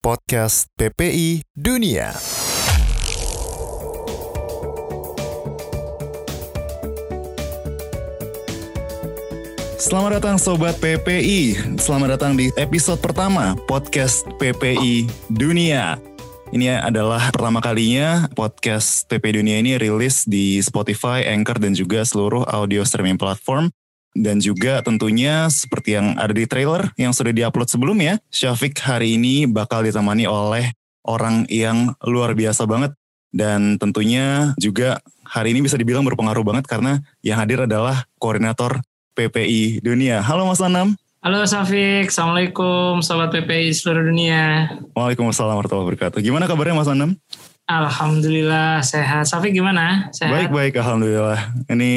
podcast PPI Dunia. Selamat datang Sobat PPI, selamat datang di episode pertama podcast PPI Dunia. Ini adalah pertama kalinya podcast PPI Dunia ini rilis di Spotify, Anchor, dan juga seluruh audio streaming platform. Dan juga tentunya seperti yang ada di trailer yang sudah diupload sebelumnya, Syafiq hari ini bakal ditemani oleh orang yang luar biasa banget. Dan tentunya juga hari ini bisa dibilang berpengaruh banget karena yang hadir adalah koordinator PPI Dunia. Halo Mas Anam. Halo Syafiq, Assalamualaikum Sobat PPI seluruh dunia. Waalaikumsalam warahmatullahi wabarakatuh. Gimana kabarnya Mas Anam? Alhamdulillah sehat. Syafiq gimana? Sehat? Baik baik Alhamdulillah. Ini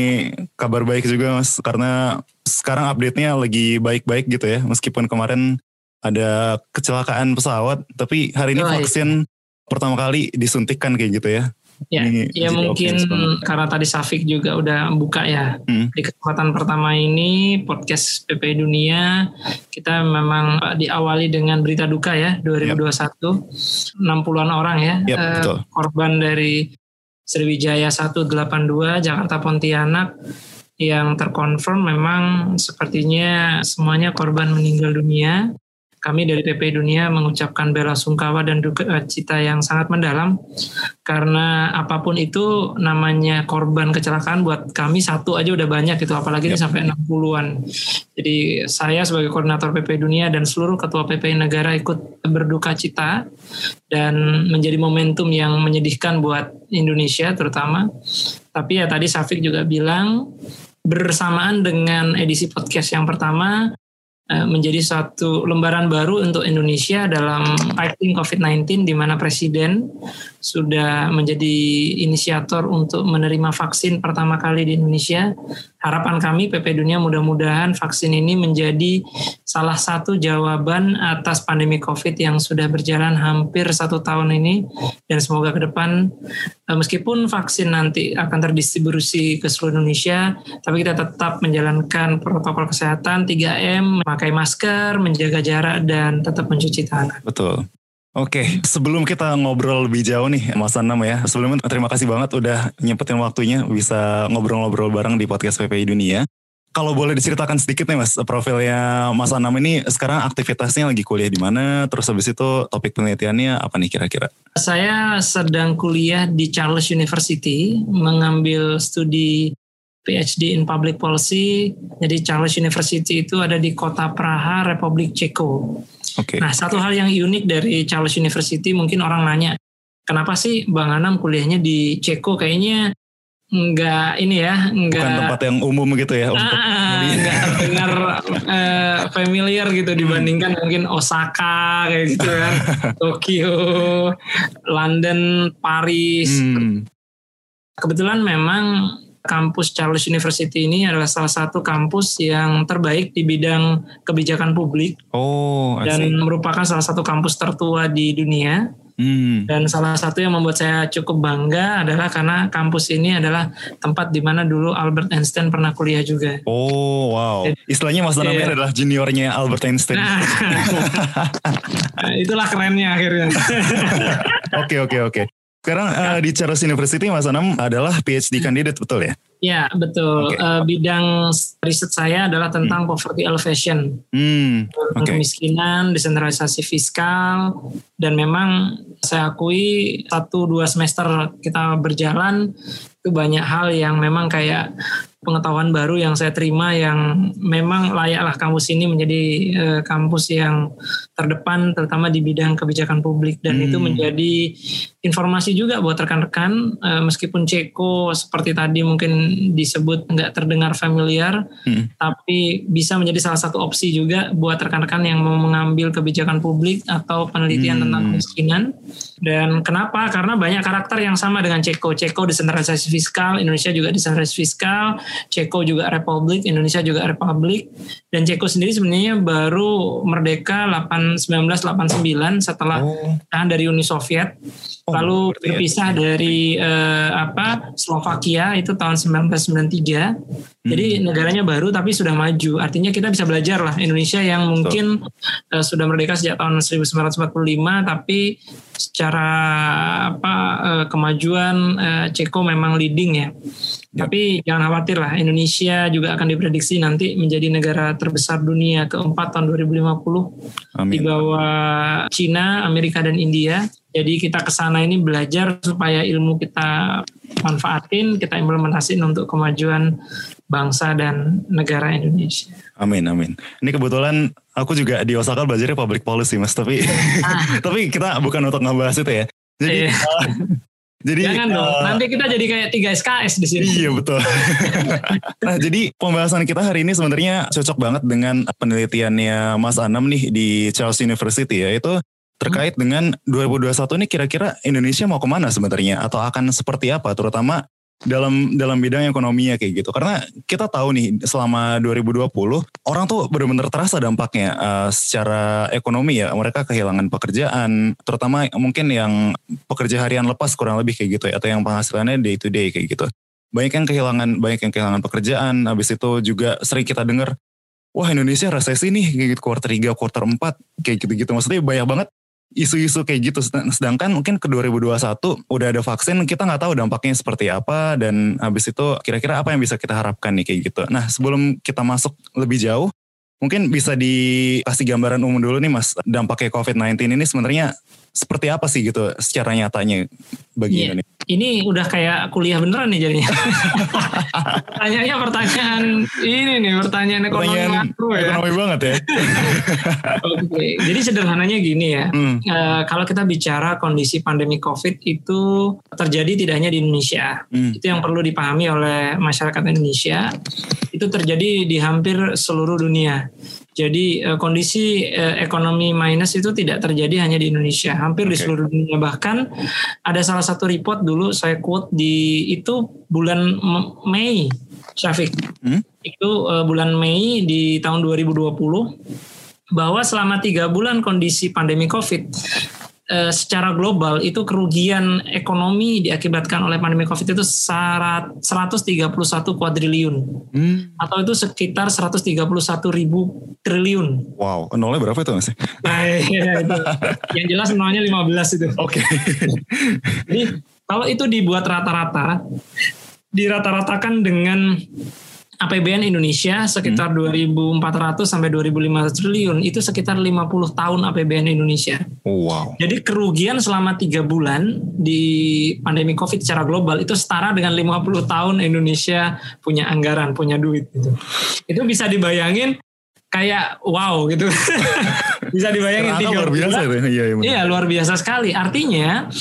kabar baik juga Mas karena sekarang update-nya lagi baik-baik gitu ya. Meskipun kemarin ada kecelakaan pesawat, tapi hari ini Oh, iya. vaksin pertama kali disuntikkan kayak gitu ya. Ya, Ini ya mungkin karena tadi Syafiq juga udah buka ya. Hmm. Di kesempatan pertama ini podcast PPI Dunia kita memang uh, diawali dengan berita duka ya 2021 60-an orang ya Yap, eh, betul. korban dari Sriwijaya 182 Jakarta Pontianak yang terkonfirm memang sepertinya semuanya korban meninggal dunia. Kami dari PPI Dunia mengucapkan bela sungkawa dan duka cita yang sangat mendalam karena apa pun itu namanya korban kecelakaan buat kami satu aja udah banyak gitu apalagi ini Yap. sampai 60-an. Jadi saya sebagai koordinator PPI Dunia dan seluruh ketua PPI negara ikut berduka cita dan menjadi momentum yang menyedihkan buat Indonesia terutama. Tapi ya tadi Safik juga bilang bersamaan dengan edisi podcast yang pertama eh, menjadi satu lembaran baru untuk Indonesia dalam fighting COVID-19 di mana Presiden sudah menjadi inisiator untuk menerima vaksin pertama kali di Indonesia. Harapan kami PP Dunia mudah-mudahan vaksin ini menjadi salah satu jawaban atas pandemi COVID yang sudah berjalan hampir satu tahun ini dan semoga ke depan eh, meskipun vaksin nanti akan terdistribusi ke seluruh Indonesia, tapi kita tetap menjalankan protokol kesehatan 3M, memakai masker, menjaga jarak dan tetap mencuci tangan. Betul. Oke, sebelum kita ngobrol lebih jauh nih Mas Anam ya. Sebelumnya terima kasih banget udah nyempetin waktunya bisa ngobrol-ngobrol bareng di podcast PPI Dunia. Kalau boleh diceritakan sedikit nih Mas, profilnya Mas Anam ini sekarang aktivitasnya lagi kuliah di mana? Terus habis itu topik penelitiannya apa nih kira-kira? Saya sedang kuliah di Charles University, mengambil studi PhD in Public Policy. Jadi Charles University itu ada di kota Praha, Republik Ceko. Oke. Nah, satu hal yang unik dari Charles University mungkin orang nanya, kenapa sih Bang Anam kuliahnya di Ceko? Kayaknya nggak ini ya, nggak Bukan tempat yang umum gitu ya untuk Ah, nggak terdengar eh, familiar gitu dibandingkan mungkin Osaka kayak gitu kan, Tokyo, London, Paris. Hmm, Kebetulan memang kampus Charles University ini adalah salah satu kampus yang terbaik di bidang kebijakan publik Oh, dan merupakan salah satu kampus tertua di dunia. Hmm, Dan salah satu yang membuat saya cukup bangga adalah karena kampus ini adalah tempat di mana dulu Albert Einstein pernah kuliah juga. Oh, wow. Istilahnya Mas Anam ini Iya. adalah juniornya Albert Einstein. Nah, itulah kerennya akhirnya. Oke, oke, oke. Sekarang eh, di Charles University Mas Anam adalah PhD candidate betul ya? ya betul. Oke. Eh, bidang riset saya adalah tentang poverty elevation, Hmm, oke. kemiskinan, desentralisasi fiskal, dan memang saya akui satu dua semester kita berjalan itu banyak hal yang memang kayak pengetahuan baru yang saya terima yang memang layaklah kampus ini menjadi eh, kampus yang terdepan terutama di bidang kebijakan publik dan Hmm. itu menjadi informasi juga buat rekan-rekan eh, meskipun Ceko seperti tadi mungkin disebut nggak terdengar familiar Hmm. tapi bisa menjadi salah satu opsi juga buat rekan-rekan yang mau mengambil kebijakan publik atau penelitian Hmm. tentang kemiskinan. Dan kenapa? Karena banyak karakter yang sama dengan Ceko. Ceko desentralisasi fiskal, Indonesia juga desentralisasi fiskal, Ceko juga republik, Indonesia juga republik dan Ceko sendiri sebenarnya baru merdeka 8 1989 setelah oh. dari Uni Soviet. Oh, lalu ya. berpisah ya. dari uh, apa Slovakia itu tahun 1993. Hmm. Jadi negaranya baru tapi sudah maju. Artinya kita bisa belajar lah Indonesia yang mungkin uh, sudah merdeka sejak tahun 1945 tapi secara apa uh, kemajuan uh, Ceko memang leading ya. Ya. Tapi jangan khawatir lah, Indonesia juga akan diprediksi nanti menjadi negara terbesar dunia keempat tahun 2050 Amin. di bawah Cina, Amerika dan India. Jadi kita ke sana ini belajar supaya ilmu kita manfaatin, kita implementasiin untuk kemajuan bangsa dan negara Indonesia. Amin, amin. Ini kebetulan aku juga di Osaka belajar public policy, Mas. Tapi ah. tapi kita bukan untuk ngebahas itu ya. Jadi iya. uh, jadi jangan dong. Uh, nanti kita jadi kayak tiga SKS di sini. Iya betul. nah jadi pembahasan kita hari ini sebenarnya cocok banget dengan penelitiannya Mas Anam nih di Charles University ya itu terkait dengan 2021 ini kira-kira Indonesia mau ke mana sebenarnya? Atau akan seperti apa terutama dalam dalam bidang ekonominya kayak gitu? Karena kita tahu nih selama 2020 orang tuh benar-benar terasa dampaknya uh, secara ekonomi ya. Mereka kehilangan pekerjaan terutama mungkin yang pekerja harian lepas kurang lebih kayak gitu ya atau yang penghasilannya day to day kayak gitu. Banyak yang kehilangan banyak yang kehilangan pekerjaan habis itu juga sering kita dengar wah Indonesia resesi nih kayak gitu quarter 3 quarter 4 kayak gitu-gitu. Maksudnya banyak banget isu-isu kayak gitu. Sedangkan mungkin ke 2021 udah ada vaksin, kita nggak tahu dampaknya seperti apa dan habis itu kira-kira apa yang bisa kita harapkan nih kayak gitu. Nah sebelum kita masuk lebih jauh, mungkin bisa dikasih gambaran umum dulu nih mas, dampaknya COVID-19 ini sebenarnya seperti apa sih gitu secara nyatanya bagi yeah. Indonesia? Ini udah kayak kuliah beneran nih jadinya. Pertanyaannya pertanyaan ini nih, pertanyaan ekonomi pertanyaan makro ya. Ekonomi banget ya. Oke, okay. jadi sederhananya gini ya. Hmm. Uh, kalau kita bicara kondisi pandemi COVID itu terjadi tidak hanya di Indonesia. Hmm. Itu yang perlu dipahami oleh masyarakat Indonesia. Itu terjadi di hampir seluruh dunia. Jadi uh, kondisi uh, ekonomi minus itu tidak terjadi hanya di Indonesia, hampir okay. di seluruh dunia. Bahkan ada salah satu report dulu saya quote di itu bulan Mei, Syafiq. Hmm? Itu uh, bulan Mei di tahun 2020 bahwa selama tiga bulan kondisi pandemi COVID Eh, secara global itu kerugian ekonomi diakibatkan oleh pandemi Covid itu 131 kuadriliun. Hmm. Atau itu sekitar 131 ribu triliun. Wow, nolnya berapa itu masih? Nah, iya, itu. Yang jelas nolnya 15 itu. Oke. Okay. Jadi kalau itu dibuat rata-rata, dirata-ratakan dengan APBN Indonesia sekitar hmm. 2.400 sampai 2.500 triliun itu sekitar 50 tahun APBN Indonesia. Wow. Jadi kerugian selama tiga bulan di pandemi COVID secara global itu setara dengan 50 tahun Indonesia punya anggaran, punya duit gitu. Itu bisa dibayangin kayak wow gitu. bisa dibayangin tiga luar biasa bulan. Iya, iya, iya, luar biasa sekali. Artinya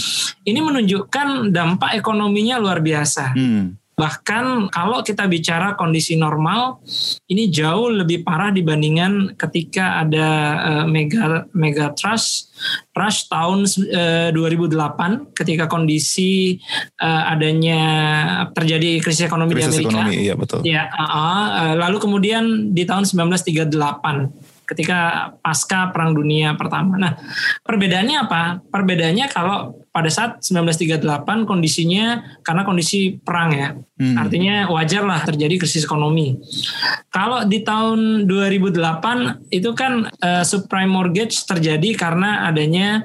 ini menunjukkan dampak ekonominya luar biasa. Hmm Bahkan kalau kita bicara kondisi normal, ini jauh lebih parah dibandingkan ketika ada uh, mega mega trust rush tahun uh, eh, 2008 ketika kondisi uh, adanya terjadi krisis ekonomi krisis di Amerika. Ekonomi, iya betul. Ya, uh, uh, lalu kemudian di tahun 1938 ketika pasca Perang Dunia Pertama. Nah, perbedaannya apa? Perbedaannya kalau pada saat 1938 kondisinya karena kondisi perang ya. Hmm. Artinya wajar lah terjadi krisis ekonomi. Kalau di tahun 2008 itu kan uh, subprime mortgage terjadi karena adanya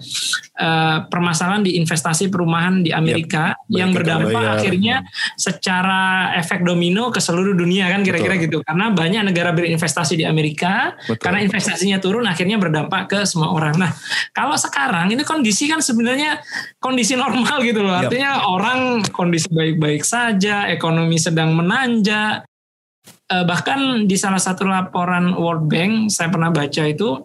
uh, permasalahan di investasi perumahan di Amerika yep. yang berdampak bayar. akhirnya secara efek domino ke seluruh dunia kan kira-kira gitu. Karena banyak negara berinvestasi di Amerika Betul. karena investasinya turun akhirnya berdampak ke semua orang. Nah, kalau sekarang ini kondisi kan sebenarnya kondisi normal gitu loh. Artinya yep. orang kondisi baik-baik saja, ekonomi sedang menanjak. Eh, bahkan di salah satu laporan World Bank saya pernah baca itu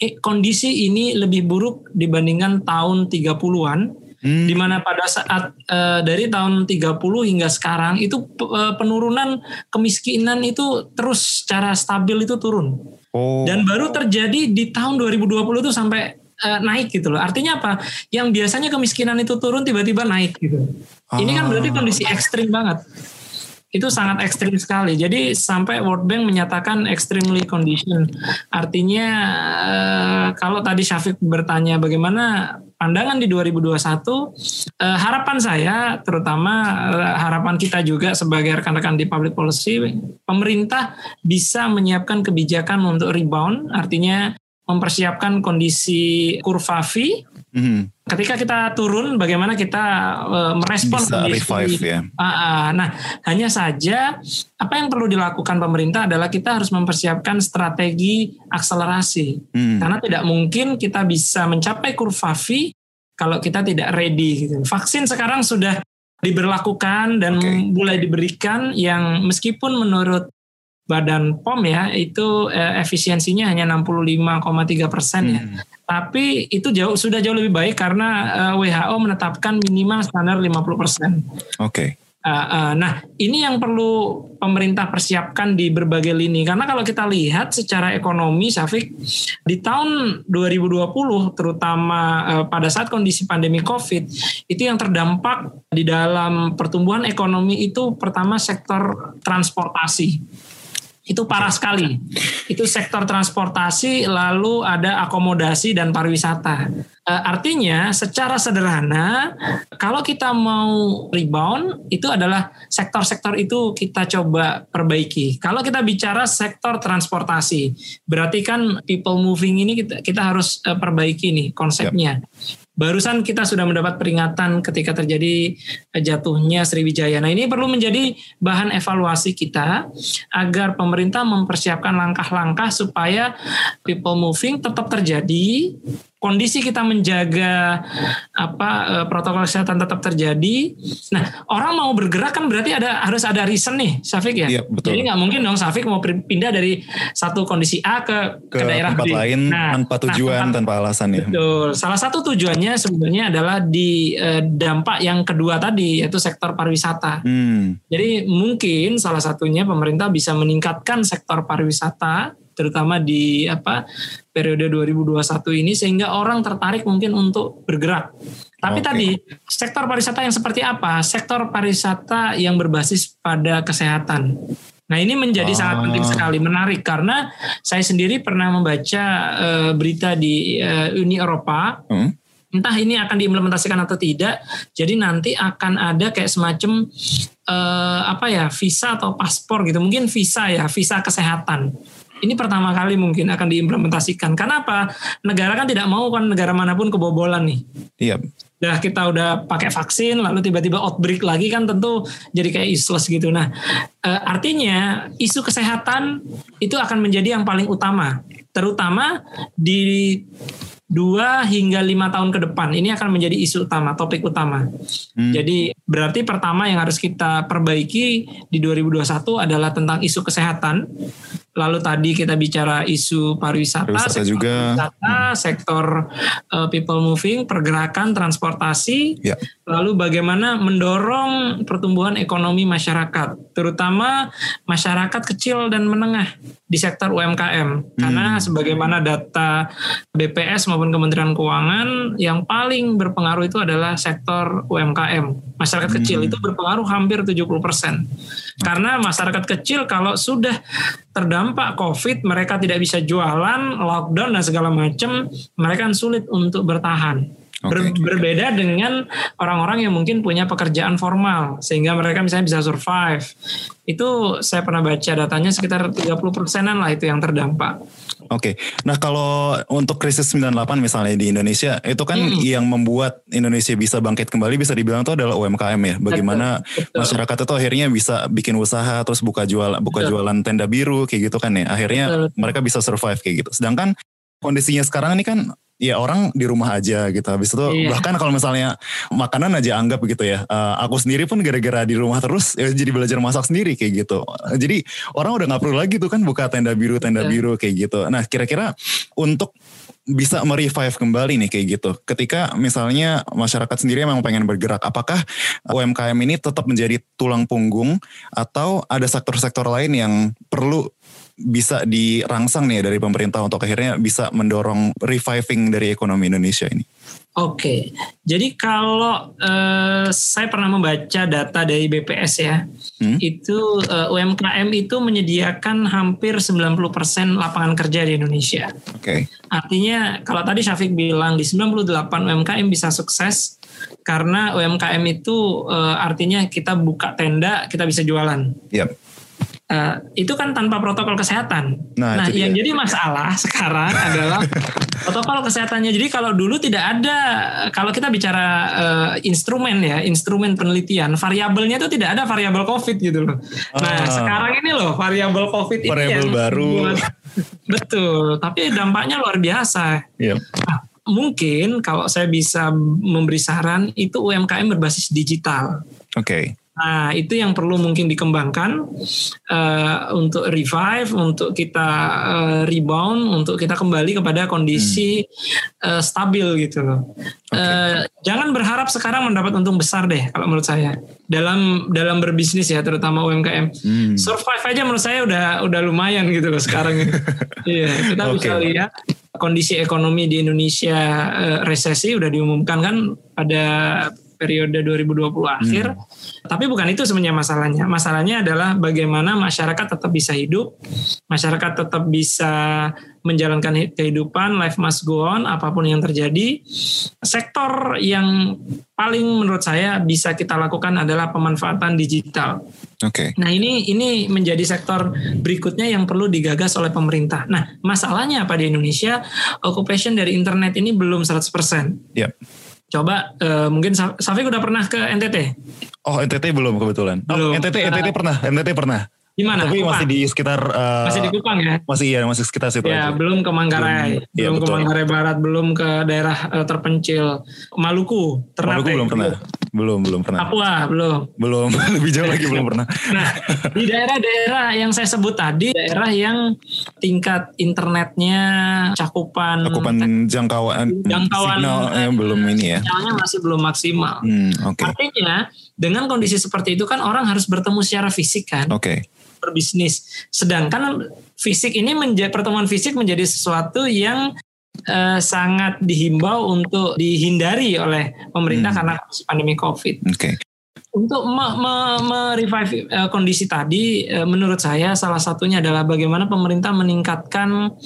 eh, kondisi ini lebih buruk dibandingkan tahun 30-an. Hmm. di mana pada saat uh, dari tahun 30 hingga sekarang itu uh, penurunan kemiskinan itu terus secara stabil itu turun. Oh. Dan baru terjadi di tahun 2020 itu sampai uh, naik gitu loh. Artinya apa? Yang biasanya kemiskinan itu turun tiba-tiba naik gitu. Ah. Ini kan berarti kondisi ekstrim banget. itu sangat ekstrim sekali. Jadi sampai World Bank menyatakan extremely condition. Artinya eh, kalau tadi Syafiq bertanya bagaimana pandangan di 2021, eh, harapan saya terutama eh, harapan kita juga sebagai rekan-rekan di public policy, pemerintah bisa menyiapkan kebijakan untuk rebound, artinya mempersiapkan kondisi kurva V. Mm-hmm. Ketika kita turun, bagaimana kita uh, merespon Bisa kondisi. Revive, ya. Uh, uh, nah, hanya saja apa yang perlu dilakukan pemerintah adalah kita harus mempersiapkan strategi akselerasi. Mm. Karena tidak mungkin kita bisa mencapai kurva V kalau kita tidak ready. Gitu. Vaksin sekarang sudah diberlakukan dan okay. mulai diberikan yang meskipun menurut Badan POM ya itu eh, efisiensinya hanya 65,3 persen ya. Hmm. Tapi itu jauh sudah jauh lebih baik karena eh, WHO menetapkan minimal standar 50 persen. Oke. Okay. Uh, uh, nah ini yang perlu pemerintah persiapkan di berbagai lini karena kalau kita lihat secara ekonomi, Syafiq di tahun 2020 terutama uh, pada saat kondisi pandemi COVID itu yang terdampak di dalam pertumbuhan ekonomi itu pertama sektor transportasi itu parah sekali. Itu sektor transportasi, lalu ada akomodasi dan pariwisata. E, artinya, secara sederhana, kalau kita mau rebound, itu adalah sektor-sektor itu kita coba perbaiki. Kalau kita bicara sektor transportasi, berarti kan people moving ini kita, kita harus e, perbaiki nih konsepnya. Yep. Barusan kita sudah mendapat peringatan ketika terjadi eh, jatuhnya Sriwijaya. Nah ini perlu menjadi bahan evaluasi kita agar pemerintah mempersiapkan langkah-langkah supaya people moving tetap terjadi, kondisi kita menjaga apa eh, protokol kesehatan tetap terjadi. Nah, orang mau bergerak kan berarti ada harus ada reason nih, Safik ya. Iya, betul. Jadi nggak mungkin dong Safik mau pindah dari satu kondisi A ke ke, ke daerah tempat B. lain nah, tanpa tujuan, nah, tanpa alasan ya. Betul. Salah satu tujuannya sebenarnya adalah di eh, dampak yang kedua tadi yaitu sektor pariwisata. Hmm. Jadi mungkin salah satunya pemerintah bisa meningkatkan sektor pariwisata terutama di apa periode 2021 ini sehingga orang tertarik mungkin untuk bergerak. Tapi okay. tadi sektor pariwisata yang seperti apa? Sektor pariwisata yang berbasis pada kesehatan. Nah ini menjadi oh. sangat penting sekali, menarik karena saya sendiri pernah membaca uh, berita di uh, Uni Eropa. Hmm? Entah ini akan diimplementasikan atau tidak. Jadi nanti akan ada kayak semacam uh, apa ya visa atau paspor gitu. Mungkin visa ya, visa kesehatan ini pertama kali mungkin akan diimplementasikan. Karena apa? Negara kan tidak mau kan negara mana pun kebobolan nih. Iya. Udah kita udah pakai vaksin, lalu tiba-tiba outbreak lagi kan tentu jadi kayak useless gitu. Nah, e, artinya isu kesehatan itu akan menjadi yang paling utama, terutama di dua hingga lima tahun ke depan ini akan menjadi isu utama, topik utama. Hmm. Jadi berarti pertama yang harus kita perbaiki di 2021 adalah tentang isu kesehatan Lalu tadi kita bicara isu pariwisata, pariwisata sektor juga. pariwisata, hmm. sektor uh, people moving, pergerakan, transportasi. Ya. Lalu bagaimana mendorong pertumbuhan ekonomi masyarakat, terutama masyarakat kecil dan menengah di sektor UMKM. Karena hmm. sebagaimana data BPS maupun Kementerian Keuangan, yang paling berpengaruh itu adalah sektor UMKM. Masyarakat hmm. kecil itu berpengaruh hampir 70 persen. Karena masyarakat kecil kalau sudah terdampak COVID, mereka tidak bisa jualan, lockdown dan segala macam, mereka kan sulit untuk bertahan. Okay. berbeda dengan orang-orang yang mungkin punya pekerjaan formal sehingga mereka misalnya bisa survive. Itu saya pernah baca datanya sekitar 30 persenan lah itu yang terdampak. Oke, okay. nah kalau untuk krisis 98 misalnya di Indonesia, itu kan hmm. yang membuat Indonesia bisa bangkit kembali bisa dibilang itu adalah UMKM ya. Bagaimana betul, betul. masyarakat itu akhirnya bisa bikin usaha terus buka jual buka betul. jualan tenda biru kayak gitu kan ya. Akhirnya betul. mereka bisa survive kayak gitu. Sedangkan kondisinya sekarang ini kan ya orang di rumah aja gitu. Habis itu iya. bahkan kalau misalnya makanan aja anggap gitu ya. Uh, aku sendiri pun gara-gara di rumah terus ya jadi belajar masak sendiri kayak gitu. Jadi orang udah nggak perlu lagi tuh kan buka tenda biru tenda yeah. biru kayak gitu. Nah kira-kira untuk bisa merevive kembali nih kayak gitu. Ketika misalnya masyarakat sendiri memang pengen bergerak, apakah UMKM ini tetap menjadi tulang punggung atau ada sektor-sektor lain yang perlu bisa dirangsang nih dari pemerintah untuk akhirnya bisa mendorong reviving dari ekonomi Indonesia ini? Oke, jadi kalau uh, saya pernah membaca data dari BPS ya, hmm? itu uh, UMKM itu menyediakan hampir 90% lapangan kerja di Indonesia. Oke. Okay. Artinya kalau tadi Syafiq bilang di 98 UMKM bisa sukses karena UMKM itu uh, artinya kita buka tenda, kita bisa jualan. Yep Uh, itu kan tanpa protokol kesehatan. Nah, nah yang dia. jadi masalah sekarang adalah protokol kesehatannya. Jadi kalau dulu tidak ada, kalau kita bicara uh, instrumen ya, instrumen penelitian, variabelnya itu tidak ada variabel COVID gitu loh. Nah ah. sekarang ini loh variabel COVID variabel ini yang baru. Buat, betul, tapi dampaknya luar biasa. Yep. Nah, mungkin kalau saya bisa memberi saran itu UMKM berbasis digital. Oke. Okay. Nah, itu yang perlu mungkin dikembangkan uh, untuk revive, untuk kita uh, rebound, untuk kita kembali kepada kondisi hmm. uh, stabil gitu loh. Okay. Uh, jangan berharap sekarang mendapat untung besar deh kalau menurut saya dalam dalam berbisnis ya, terutama UMKM. Hmm. Survive aja menurut saya udah udah lumayan gitu loh sekarang. Iya, kita okay. bisa lihat kondisi ekonomi di Indonesia uh, resesi udah diumumkan kan pada periode 2020 akhir. Hmm. Tapi bukan itu sebenarnya masalahnya. Masalahnya adalah bagaimana masyarakat tetap bisa hidup, masyarakat tetap bisa menjalankan kehidupan, life must go on, apa pun yang terjadi. Sektor yang paling menurut saya bisa kita lakukan adalah pemanfaatan digital. Oke. Okay. Nah ini ini menjadi sektor berikutnya yang perlu digagas oleh pemerintah. Nah masalahnya apa di Indonesia? Occupation dari internet ini belum 100%. Yep. Coba uh, mungkin Safik udah pernah ke NTT? Oh NTT belum kebetulan. Oh, belum. Oh, NTT NTT pernah, NTT pernah. Di mana? Tapi Kupang. masih di sekitar uh, masih di Kupang ya? Masih iya, masih sekitar situ ya, aja. belum ke Manggarai, belum, ya, belum ke Manggarai Barat, belum ke daerah uh, terpencil Maluku, Ternate. Maluku belum pernah. Belum, belum pernah. Papua belum. Belum, lebih jauh lagi belum pernah. Nah, di daerah-daerah yang saya sebut tadi, daerah yang tingkat internetnya cakupan cakupan jangkauan jangkauan signal yang belum ini ya. Sinyalnya masih belum maksimal. Hmm, okay. Artinya dengan kondisi seperti itu kan orang harus bertemu secara fisik kan. Oke. Okay berbisnis. Sedangkan fisik ini menjadi pertemuan fisik menjadi sesuatu yang uh, sangat dihimbau untuk dihindari oleh pemerintah hmm. karena pandemi Covid. Okay. Untuk me-revive me, me uh, kondisi tadi, uh, menurut saya salah satunya adalah bagaimana pemerintah meningkatkan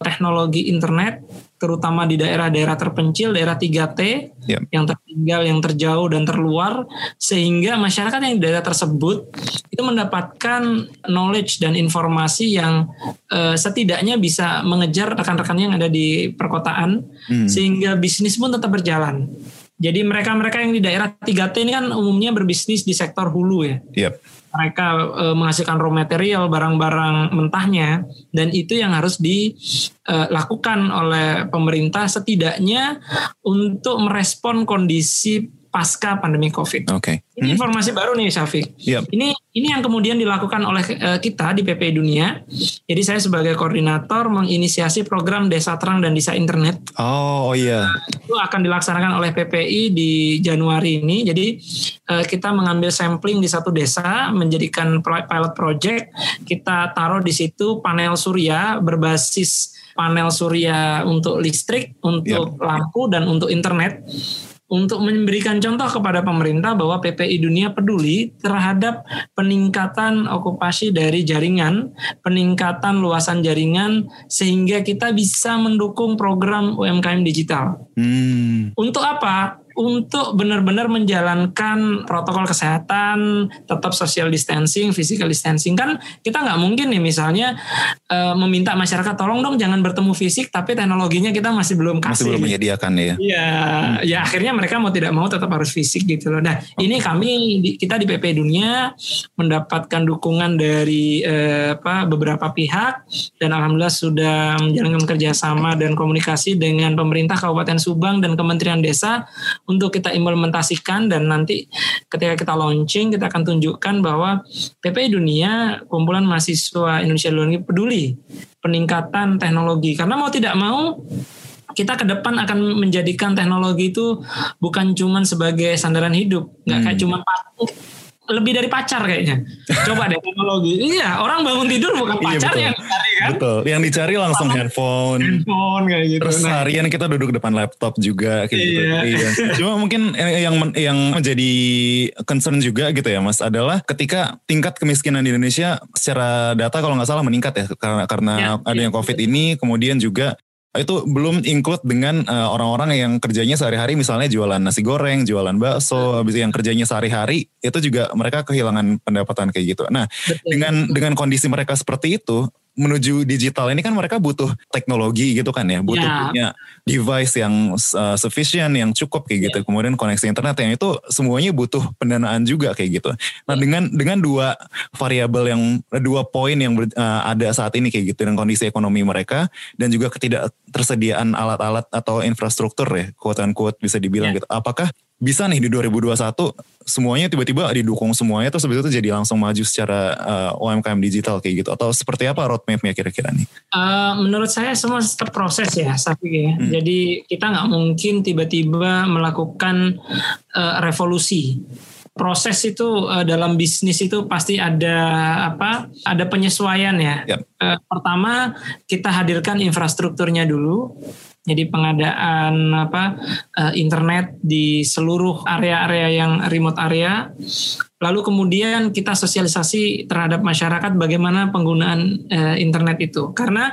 teknologi internet terutama di daerah-daerah terpencil, daerah 3T yep. yang tertinggal, yang terjauh dan terluar, sehingga masyarakat yang di daerah tersebut itu mendapatkan knowledge dan informasi yang uh, setidaknya bisa mengejar rekan-rekannya yang ada di perkotaan, hmm. sehingga bisnis pun tetap berjalan. Jadi mereka-mereka yang di daerah 3T ini kan umumnya berbisnis di sektor hulu ya. Yep mereka e, menghasilkan raw material barang-barang mentahnya dan itu yang harus dilakukan e, oleh pemerintah setidaknya untuk merespon kondisi pasca pandemi COVID. Oke. Okay. Ini hmm. informasi baru nih Syafiq. Yep. Ini ini yang kemudian dilakukan oleh uh, kita di PPI Dunia. Jadi saya sebagai koordinator menginisiasi program Desa Terang dan Desa Internet. Oh, oh iya. itu akan dilaksanakan oleh PPI di Januari ini. Jadi uh, kita mengambil sampling di satu desa, menjadikan pilot project. Kita taruh di situ panel surya berbasis panel surya untuk listrik, untuk yep. lampu dan untuk internet untuk memberikan contoh kepada pemerintah bahwa PPI Dunia peduli terhadap peningkatan okupasi dari jaringan, peningkatan luasan jaringan sehingga kita bisa mendukung program UMKM digital. Hmm. Untuk apa? Untuk benar-benar menjalankan protokol kesehatan, tetap social distancing, physical distancing kan kita nggak mungkin nih misalnya uh, meminta masyarakat tolong dong jangan bertemu fisik, tapi teknologinya kita masih belum kasih. Masih belum menyediakan ya. Iya, hmm. ya akhirnya mereka mau tidak mau tetap harus fisik gitu loh. Nah okay. ini kami kita di PP Dunia mendapatkan dukungan dari uh, apa beberapa pihak dan alhamdulillah sudah menjalankan kerjasama dan komunikasi dengan pemerintah Kabupaten Subang dan Kementerian Desa untuk kita implementasikan dan nanti ketika kita launching kita akan tunjukkan bahwa PPI Dunia kumpulan mahasiswa Indonesia luar negeri peduli peningkatan teknologi. Karena mau tidak mau kita ke depan akan menjadikan teknologi itu bukan cuma sebagai sandaran hidup, nggak hmm. kayak cuma patung lebih dari pacar kayaknya. Coba deh teknologi. Iya, orang bangun tidur bukan Iya, pacar betul. yang dicari kan. Betul. Yang dicari langsung handphone. Handphone kayak gitu. Terus Nah, harian kita duduk depan laptop juga kayak gitu. Iya. Iya. Cuma mungkin yang yang menjadi concern juga gitu ya Mas adalah ketika tingkat kemiskinan di Indonesia secara data kalau nggak salah meningkat ya karena karena Ya, adanya iya. Covid ini kemudian juga itu belum include dengan eh, orang-orang yang kerjanya sehari-hari misalnya jualan nasi goreng, jualan bakso, habis yang kerjanya sehari-hari itu juga mereka kehilangan pendapatan kayak gitu. Nah, betul. dengan dengan kondisi mereka seperti itu menuju digital ini kan mereka butuh teknologi gitu kan ya butuh Ya. punya device yang uh, sufficient yang cukup kayak gitu. Kemudian koneksi internet yang itu semuanya butuh pendanaan juga kayak gitu. Nah dengan dengan dua variabel yang dua poin yang ber- uh, ada saat ini kayak gitu dengan kondisi ekonomi mereka dan juga ketidaktersediaan alat-alat atau infrastruktur ya quote unquote bisa dibilang Ya. gitu. Apakah bisa nih di 2021 semuanya tiba-tiba didukung semuanya terus habis itu jadi langsung maju secara uh, UMKM digital kayak gitu atau seperti apa roadmapnya kira-kira nih? Eh, menurut saya semua tetap proses ya, Safi ya. Hmm. Jadi kita nggak mungkin tiba-tiba melakukan eh, revolusi. Proses itu eh, dalam bisnis itu pasti ada apa? Ada penyesuaian ya. Yap. Eh, pertama kita hadirkan infrastrukturnya dulu. Jadi pengadaan apa eh, internet di seluruh area-area yang remote area. Lalu kemudian kita sosialisasi terhadap masyarakat bagaimana penggunaan eh, internet itu. Karena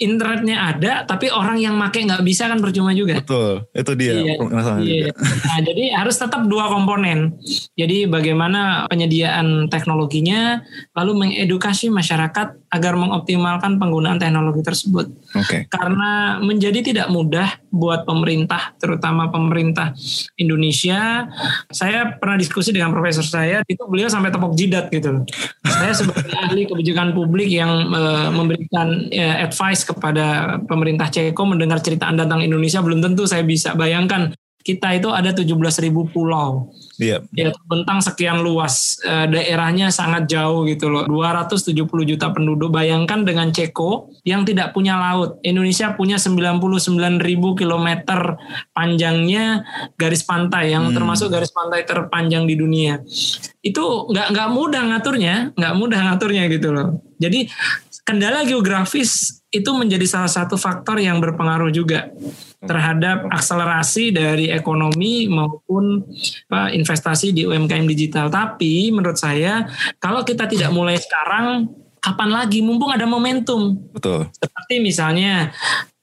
internetnya ada, tapi orang yang make nggak bisa kan percuma juga. Betul, itu dia Iya, masalahnya Iya. juga. Nah, jadi harus tetap dua komponen. Jadi bagaimana penyediaan teknologinya, lalu mengedukasi masyarakat agar mengoptimalkan penggunaan teknologi tersebut. Oke, Karena menjadi tidak mudah buat pemerintah, terutama pemerintah Indonesia. Saya pernah diskusi dengan profesor saya, itu beliau sampai tepuk jidat gitu. Saya sebagai ahli kebijakan publik yang eh, memberikan eh, advice kepada pemerintah Ceko mendengar cerita Anda tentang Indonesia belum tentu saya bisa bayangkan kita itu ada 17.000 pulau. Iya, ya terbentang sekian luas. Eh, daerahnya sangat jauh gitu loh. 270 juta penduduk. Bayangkan dengan Ceko yang tidak punya laut. Indonesia punya 99 ribu kilometer panjangnya garis pantai yang Hmm. termasuk garis pantai terpanjang di dunia. Itu nggak nggak mudah ngaturnya. Nggak mudah ngaturnya gitu loh. Jadi kendala geografis itu menjadi salah satu faktor yang berpengaruh juga terhadap akselerasi dari ekonomi maupun apa, investasi di UMKM digital. Tapi menurut saya kalau kita tidak mulai sekarang, kapan lagi? Mumpung ada momentum. betul. Seperti misalnya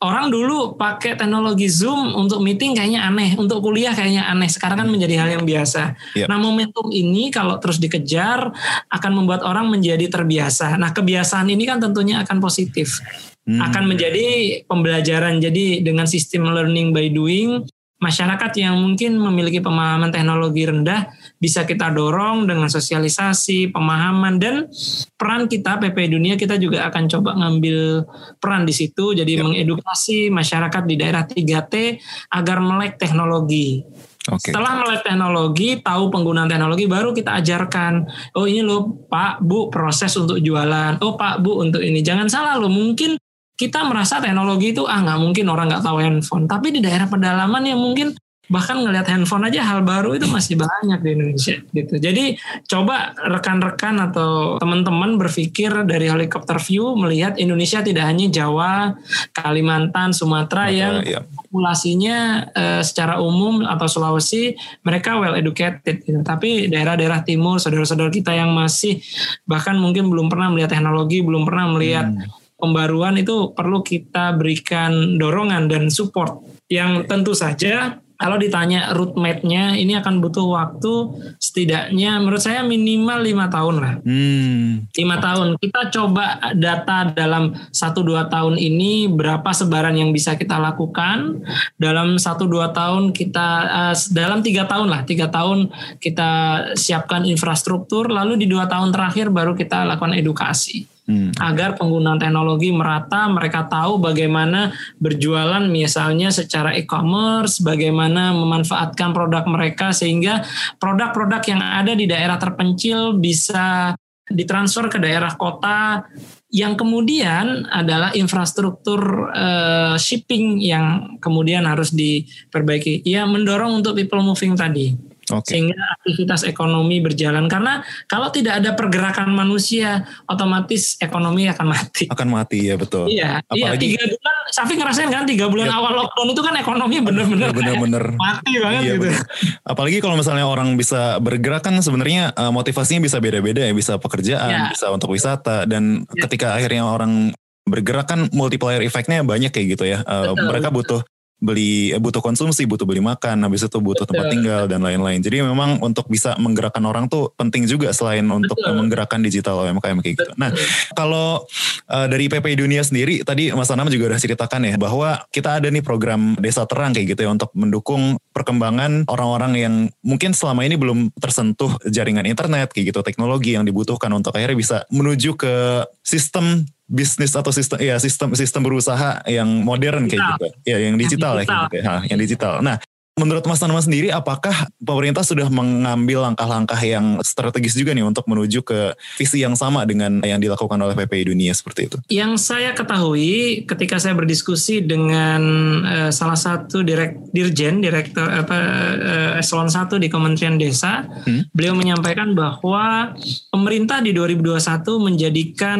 orang dulu pakai teknologi Zoom untuk meeting kayaknya aneh, untuk kuliah kayaknya aneh. Sekarang kan menjadi hal yang biasa. Iya. Nah momentum ini kalau terus dikejar akan membuat orang menjadi terbiasa. Nah kebiasaan ini kan tentunya akan positif Hmm. akan menjadi pembelajaran. Jadi dengan sistem learning by doing, masyarakat yang mungkin memiliki pemahaman teknologi rendah bisa kita dorong dengan sosialisasi, pemahaman dan peran kita PP Dunia kita juga akan coba ngambil peran di situ. Jadi Yap. mengedukasi masyarakat di daerah 3T agar melek teknologi. Oke. Setelah melek teknologi, tahu penggunaan teknologi, baru kita ajarkan. Oh ini loh Pak, Bu, proses untuk jualan. Oh Pak, Bu, untuk ini. Jangan salah loh, mungkin kita merasa teknologi itu, ah nggak mungkin orang nggak tahu handphone. Tapi di daerah pedalaman yang mungkin bahkan ngelihat handphone aja hal baru itu masih banyak di Indonesia gitu. Jadi coba rekan-rekan atau teman-teman berpikir dari helikopter view melihat Indonesia tidak hanya Jawa, Kalimantan, Sumatera yang Iya. populasinya eh, secara umum atau Sulawesi mereka well educated gitu. Tapi daerah-daerah timur saudara-saudara kita yang masih bahkan mungkin belum pernah melihat teknologi, belum pernah melihat Hmm. pembaruan itu perlu kita berikan dorongan dan support yang tentu saja kalau ditanya roadmap-nya ini akan butuh waktu setidaknya menurut saya minimal lima tahun lah. Hmm. lima tahun. Kita coba data dalam satu dua tahun ini berapa sebaran yang bisa kita lakukan. Dalam satu dua tahun kita eh, dalam tiga tahun lah tiga tahun kita siapkan infrastruktur lalu di dua tahun terakhir baru kita lakukan edukasi Hmm. agar penggunaan teknologi merata, mereka tahu bagaimana berjualan misalnya secara e-commerce, bagaimana memanfaatkan produk mereka sehingga produk-produk yang ada di daerah terpencil bisa ditransfer ke daerah kota yang kemudian adalah infrastruktur eh, shipping yang kemudian harus diperbaiki. Ya mendorong untuk people moving tadi. Oke. sehingga aktivitas ekonomi berjalan karena kalau tidak ada pergerakan manusia otomatis ekonomi akan mati. Akan mati ya betul. Iya, iya Apalagi- tiga bulan. Safi ngerasain kan tiga bulan Iya. awal lockdown itu kan ekonomi bener-bener kayak Bener-bener. mati banget Iya, gitu. bener. Apalagi kalau misalnya orang bisa bergerak kan sebenarnya eh, motivasinya bisa beda-beda ya, bisa pekerjaan, Ya. bisa untuk wisata dan Ya. ketika akhirnya orang bergerak kan multiplier efeknya banyak kayak gitu ya. Eh, Betul. mereka butuh beli eh, butuh konsumsi, butuh beli makan, habis itu butuh tempat tinggal dan lain-lain. Jadi memang untuk bisa menggerakkan orang tuh penting juga selain untuk Betul. eh, menggerakkan digital UMKM kayak gitu. Nah, kalau eh, dari PP Dunia sendiri tadi Mas Anam juga udah ceritakan ya bahwa kita ada nih program Desa Terang kayak gitu ya untuk mendukung perkembangan orang-orang yang mungkin selama ini belum tersentuh jaringan internet kayak gitu teknologi yang dibutuhkan untuk akhirnya bisa menuju ke sistem bisnis atau sistem ya sistem sistem berusaha yang modern kayak Digital. gitu. Ya, yang digital, ya kayak digital. gitu. ya. Ha, yang digital. Nah, Menurut Mas Tanama sendiri, apakah pemerintah sudah mengambil langkah-langkah yang strategis juga nih untuk menuju ke visi yang sama dengan yang dilakukan oleh PPI Dunia seperti itu? Yang saya ketahui ketika saya berdiskusi dengan eh, salah satu direk, dirjen, direktur apa eh, eselon 1 di Kementerian Desa, Hmm. beliau menyampaikan bahwa pemerintah di 2021 menjadikan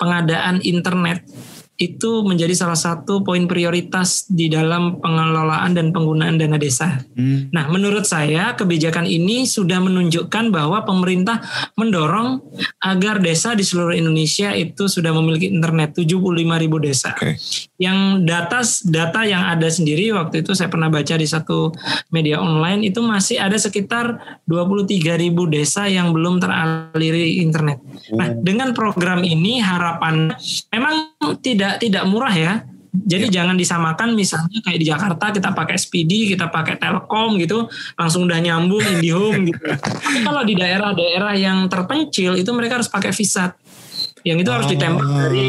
pengadaan internet itu menjadi salah satu poin prioritas di dalam pengelolaan dan penggunaan dana desa. Nah, menurut saya kebijakan ini sudah menunjukkan bahwa pemerintah mendorong agar desa di seluruh Indonesia itu sudah memiliki internet 75 ribu desa. Oke. Yang data data yang ada sendiri waktu itu saya pernah baca di satu media online itu masih ada sekitar 23 ribu desa yang belum teraliri internet. Nah, dengan program ini harapan memang tidak tidak murah ya. Jadi jangan disamakan misalnya kayak di Jakarta kita pakai SPD, kita pakai Telkom gitu, langsung udah nyambung IndiHome gitu. Tapi kalau di daerah-daerah yang terpencil itu mereka harus pakai VSAT. Yang itu harus Ah. ditembak dari